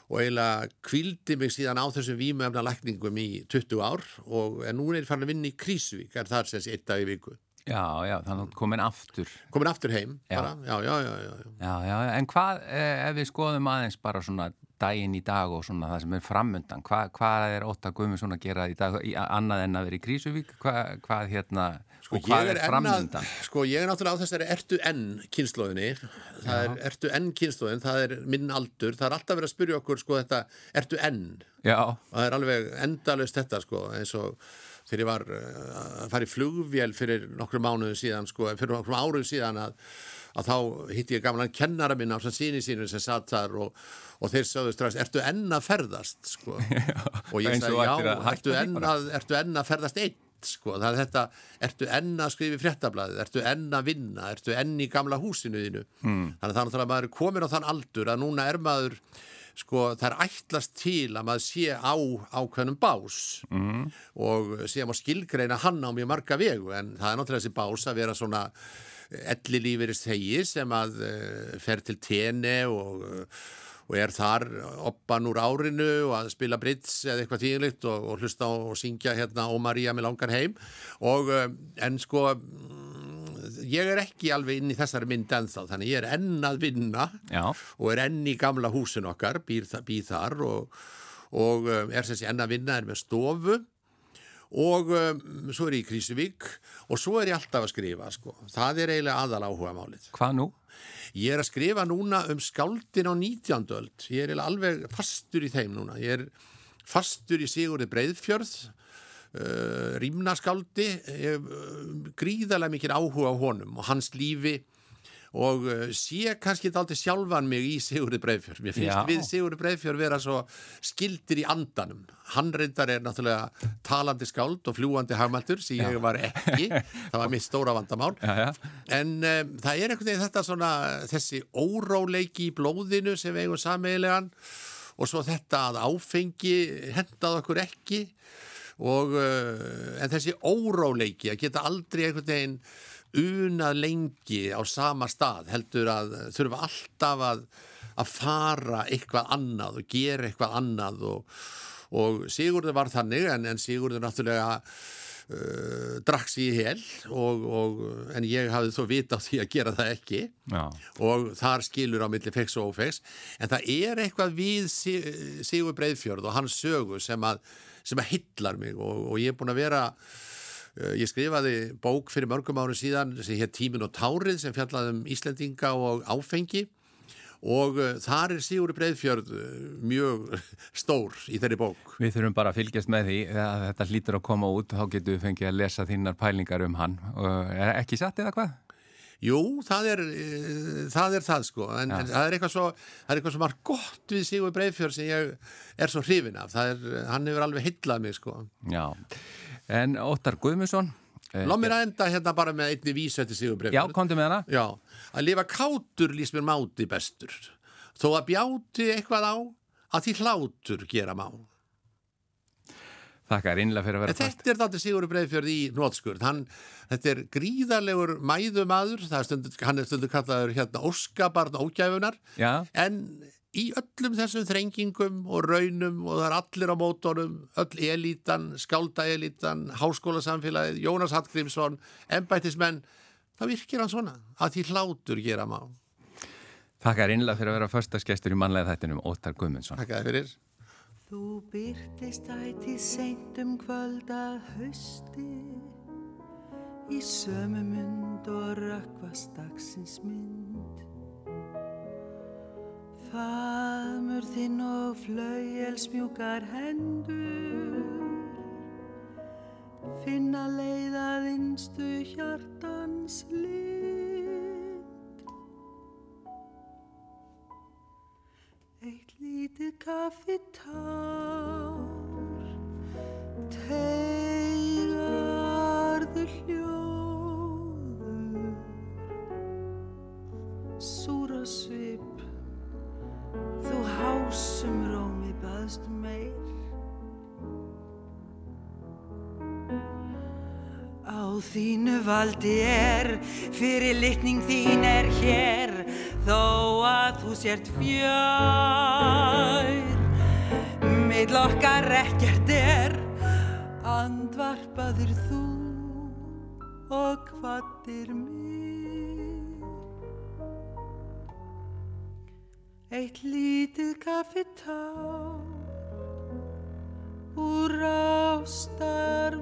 og eiginlega kvildi mig síðan á þessum výmöfna lækningum í 20 ár og nú er ég farin að vinna í Krísvík, er það sem eitt dag í viku. Já, já, þannig komin aftur. Komin aftur heim, já, já, já, já. Já, já, en hvað, eh, ef við skoðum aðeins bara svona daginn í dag og svona það sem er framöndan hvað hva er Óta Guðmundsson að gera í dag annað en að vera í Krísuvík hvað, hvað hérna sko, hvað er, er framöndan sko ég er náttúrulega á þessari ertu enn kynnslóðinni það Já. er ertu enn kynnslóðin það er minn aldur, það er alltaf verið að spyrja okkur sko þetta ertu enn? Já. og það er alveg endalust þetta sko eins og þegar ég var uh, að fara í flugvél fyrir nokkru mánuðu síðan sko, fyrir nokkru áruð síðan að að þá hitti ég gamlan kennara minn á síni sínum sem satt þar og, og þeir sagðu strax, ertu enna ferðast? sko? og ég sagði, já, ertu enna, ertu enna ferðast einn? sko, það er þetta, ertu enna að skrifa í fréttablaðið, ertu enna að vinna? Ertu enni í gamla húsinu þínu? Mm. þannig að það er komin á þann aldur að núna er maður sko það er ætlast til að maður sé á ákveðnum bás. Mm. og sé að maður skilgreina hann á mjög marga vegu en það er náttúrulega þessi bás að vera svona elli lífeyris þegi sem að uh, fer til tene og, uh, og er þar oppan úr árinu og að spila brits eða eitthvað tíðinlitt og, og hlusta og syngja hérna og Maria með langar heim og uh, en sko ég er ekki alveg inn í þessari mynd ennþá þannig ég er enn að vinna Já. og er enn í gamla húsin okkar býð, býð þar og, og er sem sé enn að vinna er með stofu og um, svo er ég í Krísuvík og svo er ég alltaf að skrifa sko. það er eiginlega aðal áhuga málið Hvað nú? Ég er að skrifa núna um skáldin á 19. öld ég er alveg fastur í þeim núna ég er fastur í Sigurði Breiðfjörð uh, rýmnaskáldi uh, gríðarlega mikið áhuga á honum og hans lífi og uh, sé kannski þetta aldrei sjálfan mig í Sigurði Breifjörn mér finnst Já. við Sigurði Breifjörn vera svo skildir í andanum. Hann reyndar er náttúrulega talandi skáld og fljúandi hagmæltur sem ég var ekki. Það var mitt stóra vandamál. Já, en um, það er einhvern veginn þetta svona þessi óráleiki í blóðinu sem eigum sameigilegan og svo þetta að áfengi hendað okkur ekki. Og uh, en þessi óráleiki að geta aldrei einhvern veginn unað lengi á sama stað heldur að þurfa alltaf að, að fara eitthvað annað og gera eitthvað annað og, og Sigurður var þannig en, en Sigurður náttúrulega uh, drakks í hel og, og, en ég hafði þó vita á því að gera það ekki Já. og þar skilur á milli fex og ófex en það er eitthvað við Sigur Breiðfjörð og hans sögu sem að, sem að hillar mig og, og ég er búin að vera ég skrifaði bók fyrir mörgum árum síðan sem hér Tímin og Tárið sem fjallaði um Íslendinga og áfengi og uh, þar er Sigurður Breiðfjörð uh, mjög stór í þeirri bók. Við þurfum bara að fylgjast með því að þetta hlýtur að koma út þá getum við fengið að lesa þínar pælingar um hann. Er ekki satt eða hvað? Jú, það er það, er það sko, en, en það er eitthvað svo það er eitthvað svo margt gott við Sigurður Breiðfjörð sem ég er svo hrifin af. Er, hann hefur alveg hillað mig sko. Já, en Óttar Guðmusson Eh, Lá mér að enda hérna bara með einni vísötti sigurbreyfur. Já, komdu með hana. Já, að lifa kátur lýs mér máti bestur. Þó að bjáti eitthvað á að því hlátur gera má. Þakka er innlega fyrir að vera fast. Þetta er þáttur Sigur Breiðfjörð í Nótskurð. Þetta er gríðarlegur mæðumadur, er stundu, hann er stundu kallaður hérna Óskabarn ógæfunar, en í öllum þessum þrengingum og raunum og það er allir á mótorum, öll elítan, skáldaelítan, háskólasamfélagið, Jónas Hallgrímsson, embættismenn, það virkir hann svona að því hlátur gera má. Takk er innlega fyrir að vera förstaskestur í manlega þættinum, Óttar Guðmundsson. Takk að fyrir. Þú byrtist ætið seint um kvölda hausti í sömu mynd og rökkvast dagsins mynd. Faðmur þinn og flauelsmjúkar hendur Finna leiðaðinstu hjartans lind Eitt lítið kaffitár. Tegarðu hljóður. Súra svip Þú hásum rómi baðst meir. Á þínu valdi er Fyrir litning þín er hér Þó að þú sért fjör Mill okkar ekkert er Andvarpaðir þú Og hvaðir mér Eitt lítið kaffitá úr ástarvana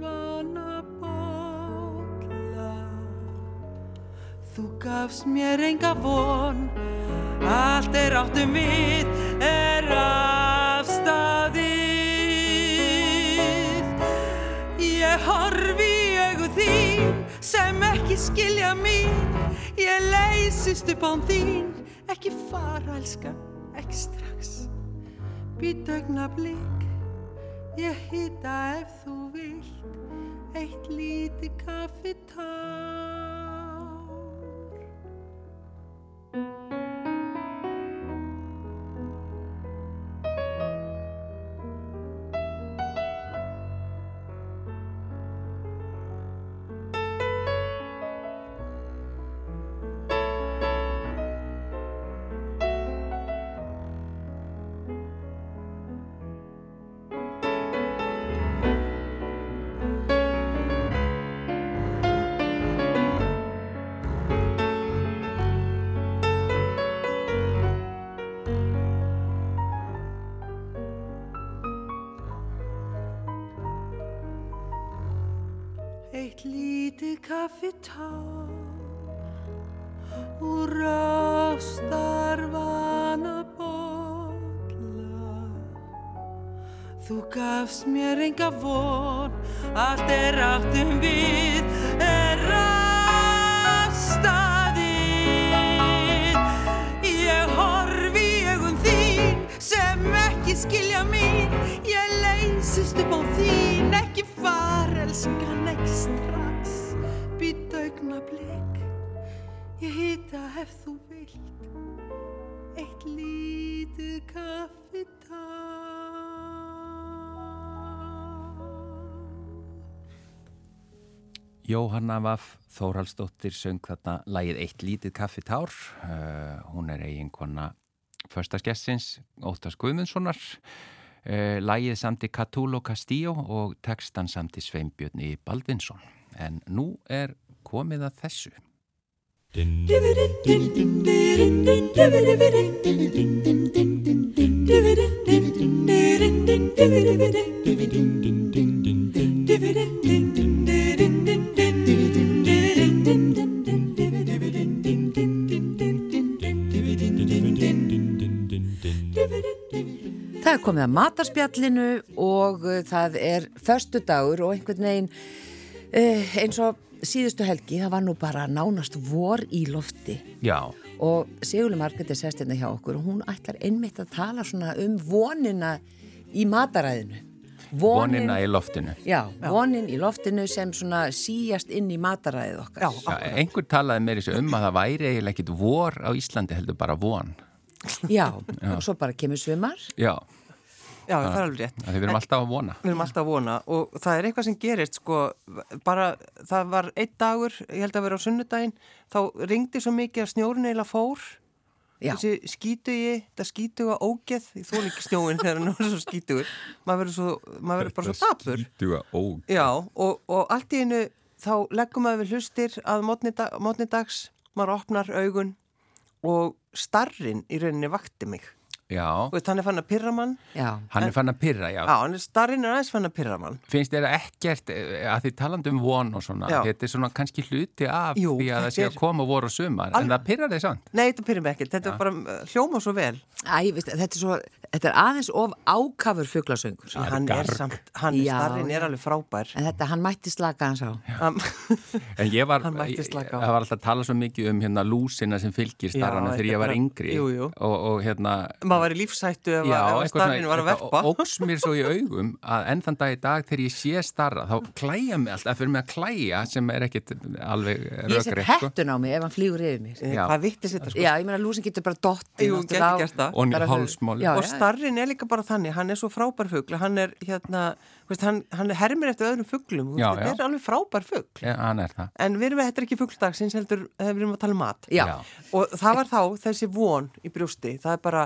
Þú gafst mér enga von. Allt er áttum við er afstæðið Ég horfi í augu þín sem ekki skilja mín ég leysist upp án þín. Ekki fara elskan, ekki strax. Být augna blik ég hýta ef þú vilt. Eitt líti kaffitár kaffitár Þú gafst mér enga von allt er áttum við er aðstæðið Ég horfi í augun þín sem ekki skilja mín ég leysist upp á þín ekki far elskan ekstra Býtt augna blik, ég hýta ef þú vilt, eitt lítið kaffitá. Jóhanna Vaff Þórhalsdóttir söng þarna lægið Eitt lítið kaffitár. Uh, hún er eiginkonna förstaskessins Óttars Guðmundssonar. Eh, Lægið samti Catulo Castillo og textan samti Sveinbjörni Baldvinsson. En nú er komið að þessu. Það er komið að matarspjallinu og uh, það er förstu dagur og einhvern veginn uh, eins og síðustu helgi, það var nú bara nánast vor í lofti. Já. Og Sigurli Margreði sest hérna hjá okkur og hún ætlar einmitt að tala svona um vonina í mataræðinu. Vonin, vonina í loftinu. Já, já, vonin í loftinu sem svona síjast inn í mataræðið okkar. Já, já einhver talaði mér þessu um að það væri eiginlega ekkit vor á Íslandi heldur bara von. Já, já, og svo bara kemur svimar. Já. Já, það er alveg rétt. Það við erum alltaf að vona. Við erum alltaf að vona og það er eitthvað sem gerist sko, bara það var einn dagur, ég held að vera á sunnudaginn, þá ringdi svo mikið að snjórun eila fór. Já. Þessi skítu ég, það skítu að ógeð, ég þól ekki snjóin þegar hann er svo skítugur. Maður verður bara svo tapur. Skítu að ógeð. Já, og, og allt í hennu þá leggum maður við hlustir að mótni dags, maður opnar augun og starrin í rauninni vakti mig. Já. Veist, hann er fann að pyrra mann. Já. Hann er fann að pyrra, já. Já, hann er starinn er aðeins fann að pyrra mann. Finnst þér ekkert eh, að því talandu um von og svona, já. þetta er svona kannski hluti af Jú, því að það sé að koma voru og sumar, Al... en það pyrra þig samt? Nei, þetta pyrra mig ekkert, þetta er bara hljóma svo vel. Æ, veist, þetta er svo, þetta er aðeins of ákafur fugglasöngur. Hann er samt, hann er starinn er alveg frábær. En þetta, hann mætti slaka hans á. en ég var, það var alltaf að tala svo mikið um hérna lúsina sem fylgir starrana þegar ég var yngri og, og hérna maður var í lífsættu ef, ef starfinu var að verpa. ógs mér svo í augum að enn þann dag í dag þegar ég sé starra þá klæja mig alltaf fyrir mig að klæja sem er ekkit alveg röggreitt ég set hættun á mig ef hann flýgur yfir mér. Já. hvað vittis þetta sko? Já ég meina lúsin getur bara dott og hálsmál og starrin er líka bara þannig hann er svo frábær fuggl hann er hérna veist, hann, hann hermir eftir öðrum fugglum þetta er alveg frábær fuggl en við erum þetta ekki fuggdagsins heldur við erum að tala um mat. Og það var þá þessi von í brjústi það er bara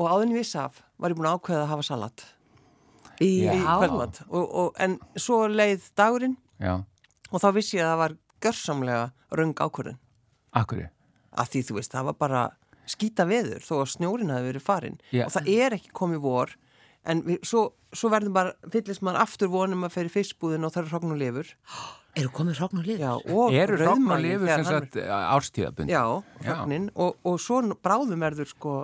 og áðurinn viss af var ég búin að ákveða að hafa salat í kvöldmatt en svo leið dagurinn Já. og þá vissi ég að það var görsamlega röng ákvörðun Akkurri? Að því þú veist, það var bara skýta veður þó að snjórin hafi verið farin Já. og það er ekki komið vor en við, svo, svo verður bara fyllist mann aftur vonum að ferja fyrstbúðin og það eru hrókn og lifur Eru komið hrókn og lifur? Já, og eru hrókn og lifur sem sagt árstíðabund Já, hróknin og, og svo bráðum verður sko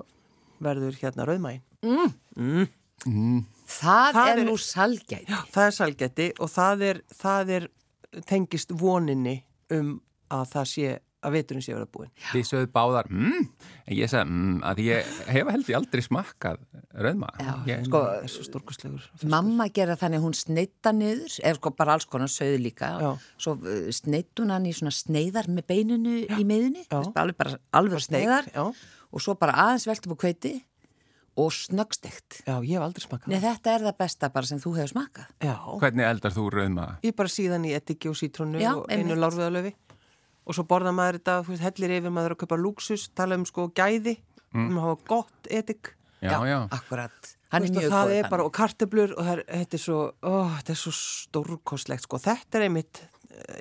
verður hérna rauðmægin. Mm. Mm. Mm. Það, það er, er nú salgæti. Já, það er salgæti og það er, það er tengist voninni um að það sé að veturinn sé að búin. Þið sögðu báðar, mm, en ég sagði, mm, að ég hefa held ég aldrei smakkað ég, sko. Mamma gera þannig, hún sneitta niður, eða sko bara alls konar sögðu líka, Já. svo uh, sneittun hann í svona sneiðar með beininu Já. í meðinu, alveg bara alveg sneiðar. Já og svo bara aðeins veltum á kveiti og snöggstegt. Já, ég hef aldrei smakað. Nei, þetta er það besta bara sem þú hefur smakað. Já. Hvernig eldar þú rauma? Ég bara síðan í etiki og sítrónu og einu lárviðalöfi og svo borða maður þetta, þú veist, hellir yfir maður að köpa luxus, tala um sko gæði mm. um að hafa gott etik. Já, já. já. Akkurat. Hann er mjög góð. Það er bara, og karteblur og það þetta er svo, ó, þetta er svo stórkostlegt sko. Þetta er einmitt,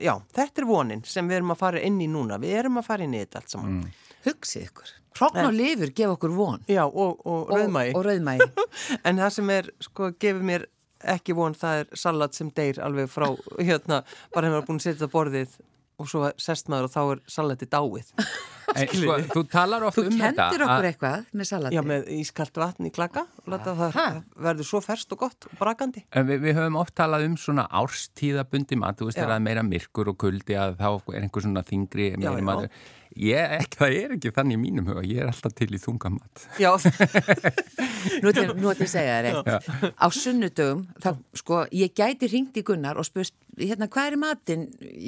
já, þetta er vonin sem við erum að fara inn í núna. Við erum að fara inn í þetta allt saman. Mm. Hugsið ykkur. Hrókn og lifur gef okkur von. Já, og, og rauðmægi. Og, og rauðmægi. en það sem er, sko, gefur mér ekki von, það er salat sem deyr alveg frá, hérna, bara hefur búin að setja þetta borðið og svo sest maður og þá er salati dáið. En, sko, þú talar ofta um þetta. Þú kendir okkur eitthvað með salati. Já, með ískalt vatn í klaka og láta það verður svo ferst og gott og brakandi. En við, við höfum oft talað um svona árstíðabundi mat, þú veist, það er meira myrkur og kuldi að þá er einhver svona þingri meiri maður. Ég, ekki, það er ekki þannig í mínum huga, ég er alltaf til í þungamat. Já. nú er þetta að segja það reitt. Á sunnudögum, þá, sko, ég gæti ringt í Gunnar og spurst, hérna, hvað er matinn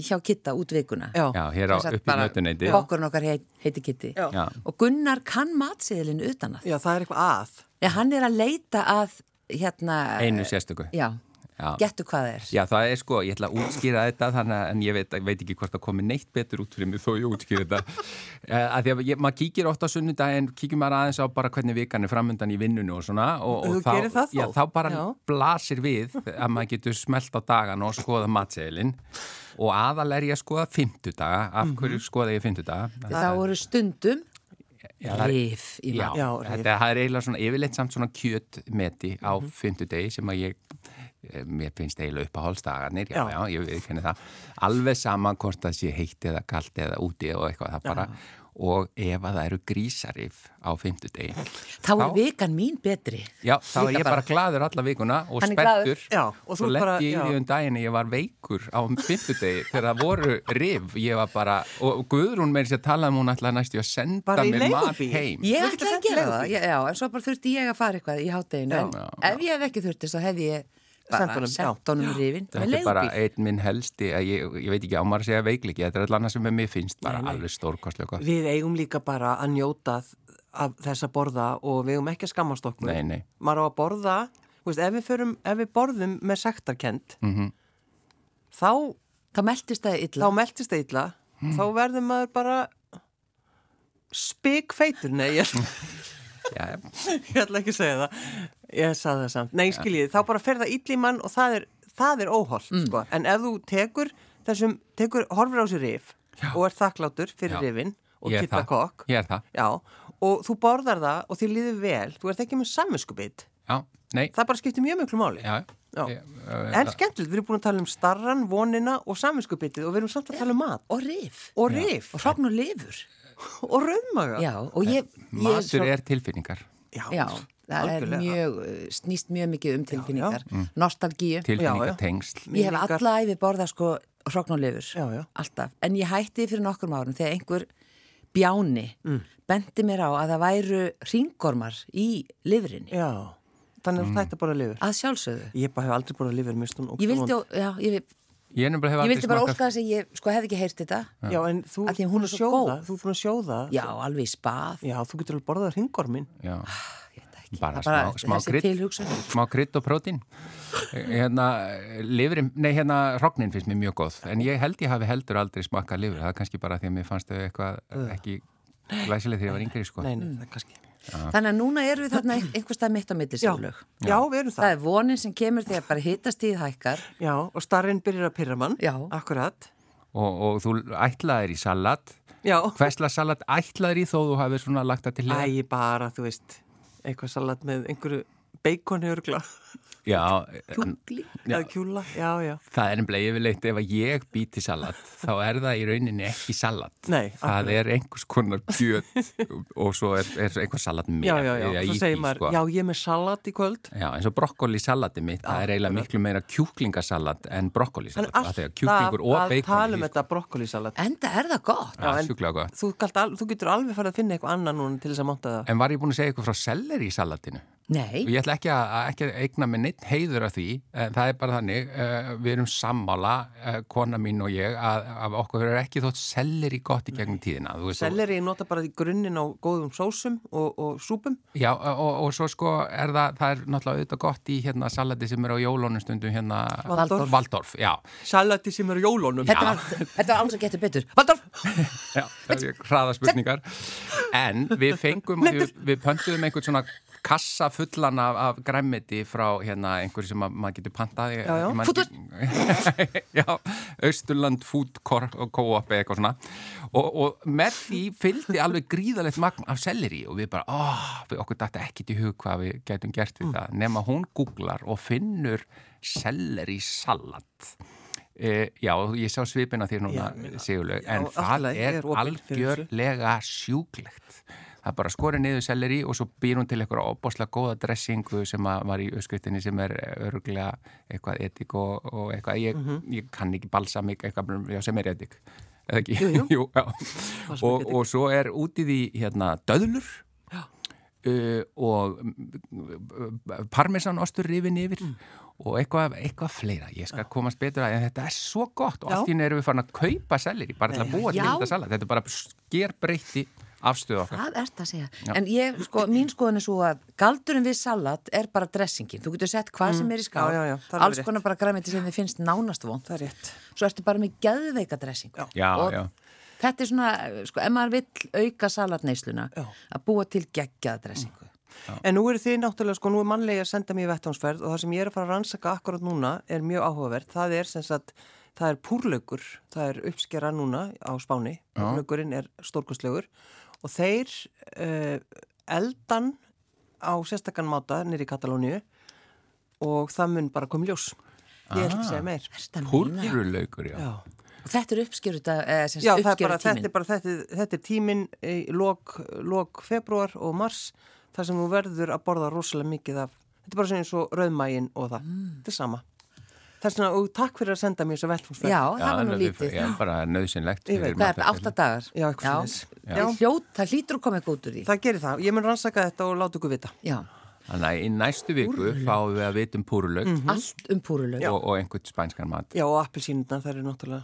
hjá Kitta út veikuna? Já, Já hér á upp í mötuneyti. Bokkurinn okkar heit, heiti Kitti. Já. Og Gunnar kann matsiðilin utan að. Já, það er eitthvað að. Já, hann er að leita að, hérna... Einu sérstöku. Já. Getur hvað það er? Já, það er sko, ég ætla að útskýra þetta þannig að ég veit, veit ekki hvort það komi neitt betur út fyrir mig þó ég útskýra þetta eh, að því að ég, maður kíkir ofta á sunnudagin kíkir maður aðeins á bara hvernig vikan er framöndan í vinnunum og svona og, og þá, já, þá bara já. blasir við að maður getur smelt á dagan og skoða matseilin og aðal er ég að skoða fymtudaga af mhm. hverju skoða ég fymtudaga Það voru stundum Rif í maður. Já, já þetta er eiginlega svona yfirleitt samt svona kjötmeti á mm -hmm. fymtudegi sem að ég Eh, mér finnst eiginlega upp á hálfstagarnir já, já, já, ég finna það. Alveg saman hvort það sé heitt eða kallt eða úti og eitthvað það bara og ef að það eru grísarif á fymtudegi þá er vikan mín betri. Já, þá er ég bara, bara. gladur alla vikuna og spettur og svo lendi ég í um daginn ég var veikur á fymtudegi þegar það voru rif. Ég var bara, og Guðrún með þess að tala um hún ætlaði næstu að senda mér mat heim. Ég ætlaði að gera það, já, en svo bara þurfti ég að fara eitthvað í hátteginu en ef ég hef ekki þurfti þá hef ég bara sett honum rifin þetta er bara einn minn helsti ég, ég veit ekki á maður að segja veikleiki þetta er alltaf sem mér finnst bara nei, nei. alveg stórkostlega við eigum líka bara að njóta af þessa borða og við eigum ekki að skammast okkur nei, maður á að borða veist, ef, við förum, ef við borðum með sektarkend mm -hmm. þá þá meldist það illa, meldist það illa. Mm. þá verður maður bara spikfeitur nei ég ég ætla ekki að segja það. Ég sagði það samt, nei skiljið þá bara fer það ítli mann og það er, það er óholt mm. sko. en ef þú tekur þessum, tekur, horfur á sér rif Já. og er þakklátur fyrir Já. rifin og kitta kokk. Og þú borðar það og þið líður vel. Þú ert ekki með samvinskupið það bara skiptir mjög mjög mjög máli en skemmtilegt, við erum búin að tala um starran, vonina og samvinskupitið og við erum samt að tala um mat. Og rif. Og, rif. og hrafn og lifur og rauðmaga Matur svo... er tilfinningar. Já, já það er mjög, snýst mjög mikið um tilfinningar. já, já. Mm. nostalgíu. Tilfinningatengsl. Ég hef alla æfi borða sko hróknulefur alltaf, en ég hætti fyrir nokkur árum þegar einhver bjáni mm. bendi mér á að það væru ringormar í lifurinni Já, þannig að mm. þetta bara lifur. Að sjálfsögðu. Ég bara hef aldrei borðað lifur Ég vildi, já, ég Ég, ég vildi bara óska þess að ég sko hefði ekki heyrt þetta. Já, en þú er búin að sjóða Þú er búin að sjóða. Já, alveg í spað. Já, þú getur alveg borðað ringormin Já, bara, bara smá, smá krydd. Smá krydd og prótín. Hérna, lifurim Nei, hérna, hrognin finnst mér mjög góð. En ég held ég hafi heldur aldrei smakað lifur. Það er kannski bara því að mér fannst þau eitthvað ekki glæsileg þegar ég var yngri sko. Nei, nei, það er kannski Þannig að núna erum við þarna einhverstað mitt á mitti sjálflög. Já, já, við erum það. Það er vonin sem kemur þegar bara hittast í hækkar. Já, og starfinn byrjar að pyrra mann. Já. Akkurat. Og, og þú ætlaðir í salat. Já. Hversla salat ætlaðir í þó þú hafið svona lagt það til hér? Æ, bara, þú veist, eitthvað salat með einhverju beikoni örgla. Já, Kjúkli? Eða kjúla, já, já. Það er ennblega yfirleitt ef að ég býti salat þá er það í rauninni ekki salat. Nei, Það akkurat. er einhvers konar kjöt og svo er, er einhver salat með Já, já, já, svo segir maður, sko. já, ég er með salat í kvöld. Já, eins og brokkolisalati mitt það er eiginlega miklu meira kjúklingasalat en brokkolisalat En alltaf að tala um þetta brokkolisalat Enda er það gott. Já, sjúklega gott. þú, al, þú getur alveg farið að finna eitthvað annan núna til þess að monta það. En var ég búin að segja eitthvað frá selleri í salatinu? Nei. Og ég ætla ekki að, ekki að eigna með neitt heiður af því, það er bara þannig, uh, við erum sammála, uh, kona mín og ég, að, að okkur er ekki þótt selleri gott í gegnum tíðina. Selleri nota bara í grunninn á góðum sósum og, og súpum? Já, og, og svo sko er það, það er náttúrulega auðvitað gott í hérna salati sem er á jólónum stundum hérna. Valdorf. Valdorf, já. Salati sem er á jólónum. Þetta var alls að geta betur. Valdorf! já, það er hraða spurningar. En við fengum, við, við pöntuðum einhvern svona kassa fullan af, af græmiti frá hérna einhverju sem maður getur pantaði Já, Östurland Food Co-op eitthvað svona. Og, og með því fylgdi alveg gríðalegt magn af selleri og við bara oh, við okkur dætti ekkit í hug hvað við getum gert við mm. það. Nema hún googlar og finnur selleri salat e, Já, ég sá svipina þér núna Sigurlaug, en það er algjörlega sjúklegt það er bara skorið niður selleri og svo býr hún til eitthvað óbáslega góða dressingu sem var í öskritinni sem er öruglega eitthvað etik og, og eitthvað, ég, mm -hmm. ég kann ekki balsamik eitthvað já, sem er etik? Jú, jú. jú, og, og svo er útið í hérna döðlur. Uh, og parmesanostur rifin yfir. Mm. og eitthvað, eitthvað fleira. Ég skal komast betur að þetta er svo gott. Og allt í nefnir erum við farin að kaupa selleri bara til að búa til þetta salat þetta er bara sker breytti afstöðu okkar. Það ert að segja. Já. En ég, sko, mín skoðan er svo að galdurinn við salat er bara dressingin. Þú getur sett hvað mm. sem er í skál, já, já, alls konar bara græmiti sem þið finnst nánast von. Það er rétt. Svo ertu bara með gæðveika dressing. Já, já. Þetta er svona, sko, ef maður vill auka salatneisluna, að búa til geggjað dressingu. Mm. En nú eru þið náttúrulega, sko, nú er mannlega að senda mér vettvánsferð og það sem ég er að fara að rannsaka akkurat núna er mjög áhugavert. Það er sem sagt það er púrlaugur, það er uppskera núna á spáni, púrlaugurinn er stórkustlegur og þeir uh, eldan á sérstakann máta nýri í Katalóniu og það mun bara koma ljós. Ég er ekki að segja meir. Púrlaugur, já. já. Og þetta er uppskeru eh, Já, bara, þetta er bara þetta, þetta er tímin í lok, lok februar og mars þar sem þú verður að borða rosalega mikið af þetta er bara svona eins og rauðmægin og það. Mm. þetta er sama Það er svona, og takk fyrir að senda mér þessu velfungsverð. Já, það var nú lítið. Já, bara nöðsynlegt. Það er átta dagar. Já, eitthvað slúðis. Það hlýtur að koma eitthvað út úr því. Það gerir það. Ég mun rannsaka þetta og láta ykkur vita. Já. Þannig að í næstu viku Púrulaug. fáum við að vita um púrulaug. Mm -hmm. Allt um púrulaug. Og, og einhvern spænskan mat. Já, og appelsínuna, það er náttúrulega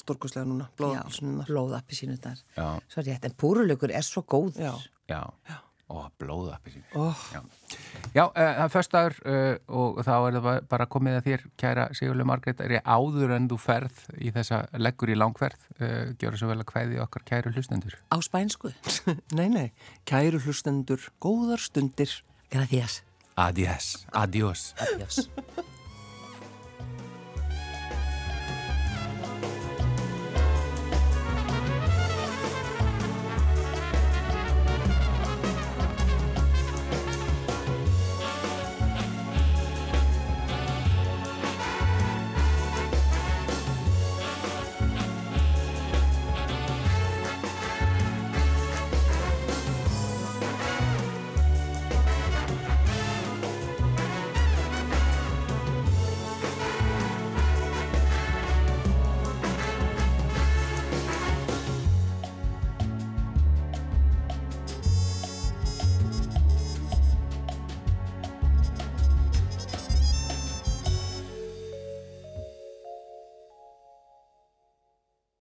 stórkoslega núna. Blóðappelsínuna. Blóðappelsínuna. Svo rétt, en púrulaugur er svo góður. Já. Já. Ó, blóða oh. Já, Já uh, það er förstaður uh, eh, og þá er það bara komið að þér kæra Sigurlega Margreit, er ég áður en þú ferð í þessa leggur í langferð uh, eh, gjör það svo vel að hvaði okkar kæru hlustendur. Á spænsku? nei, nei, kæru hlustendur góðar stundir. Gracias. Adiós. Adiós. Adiós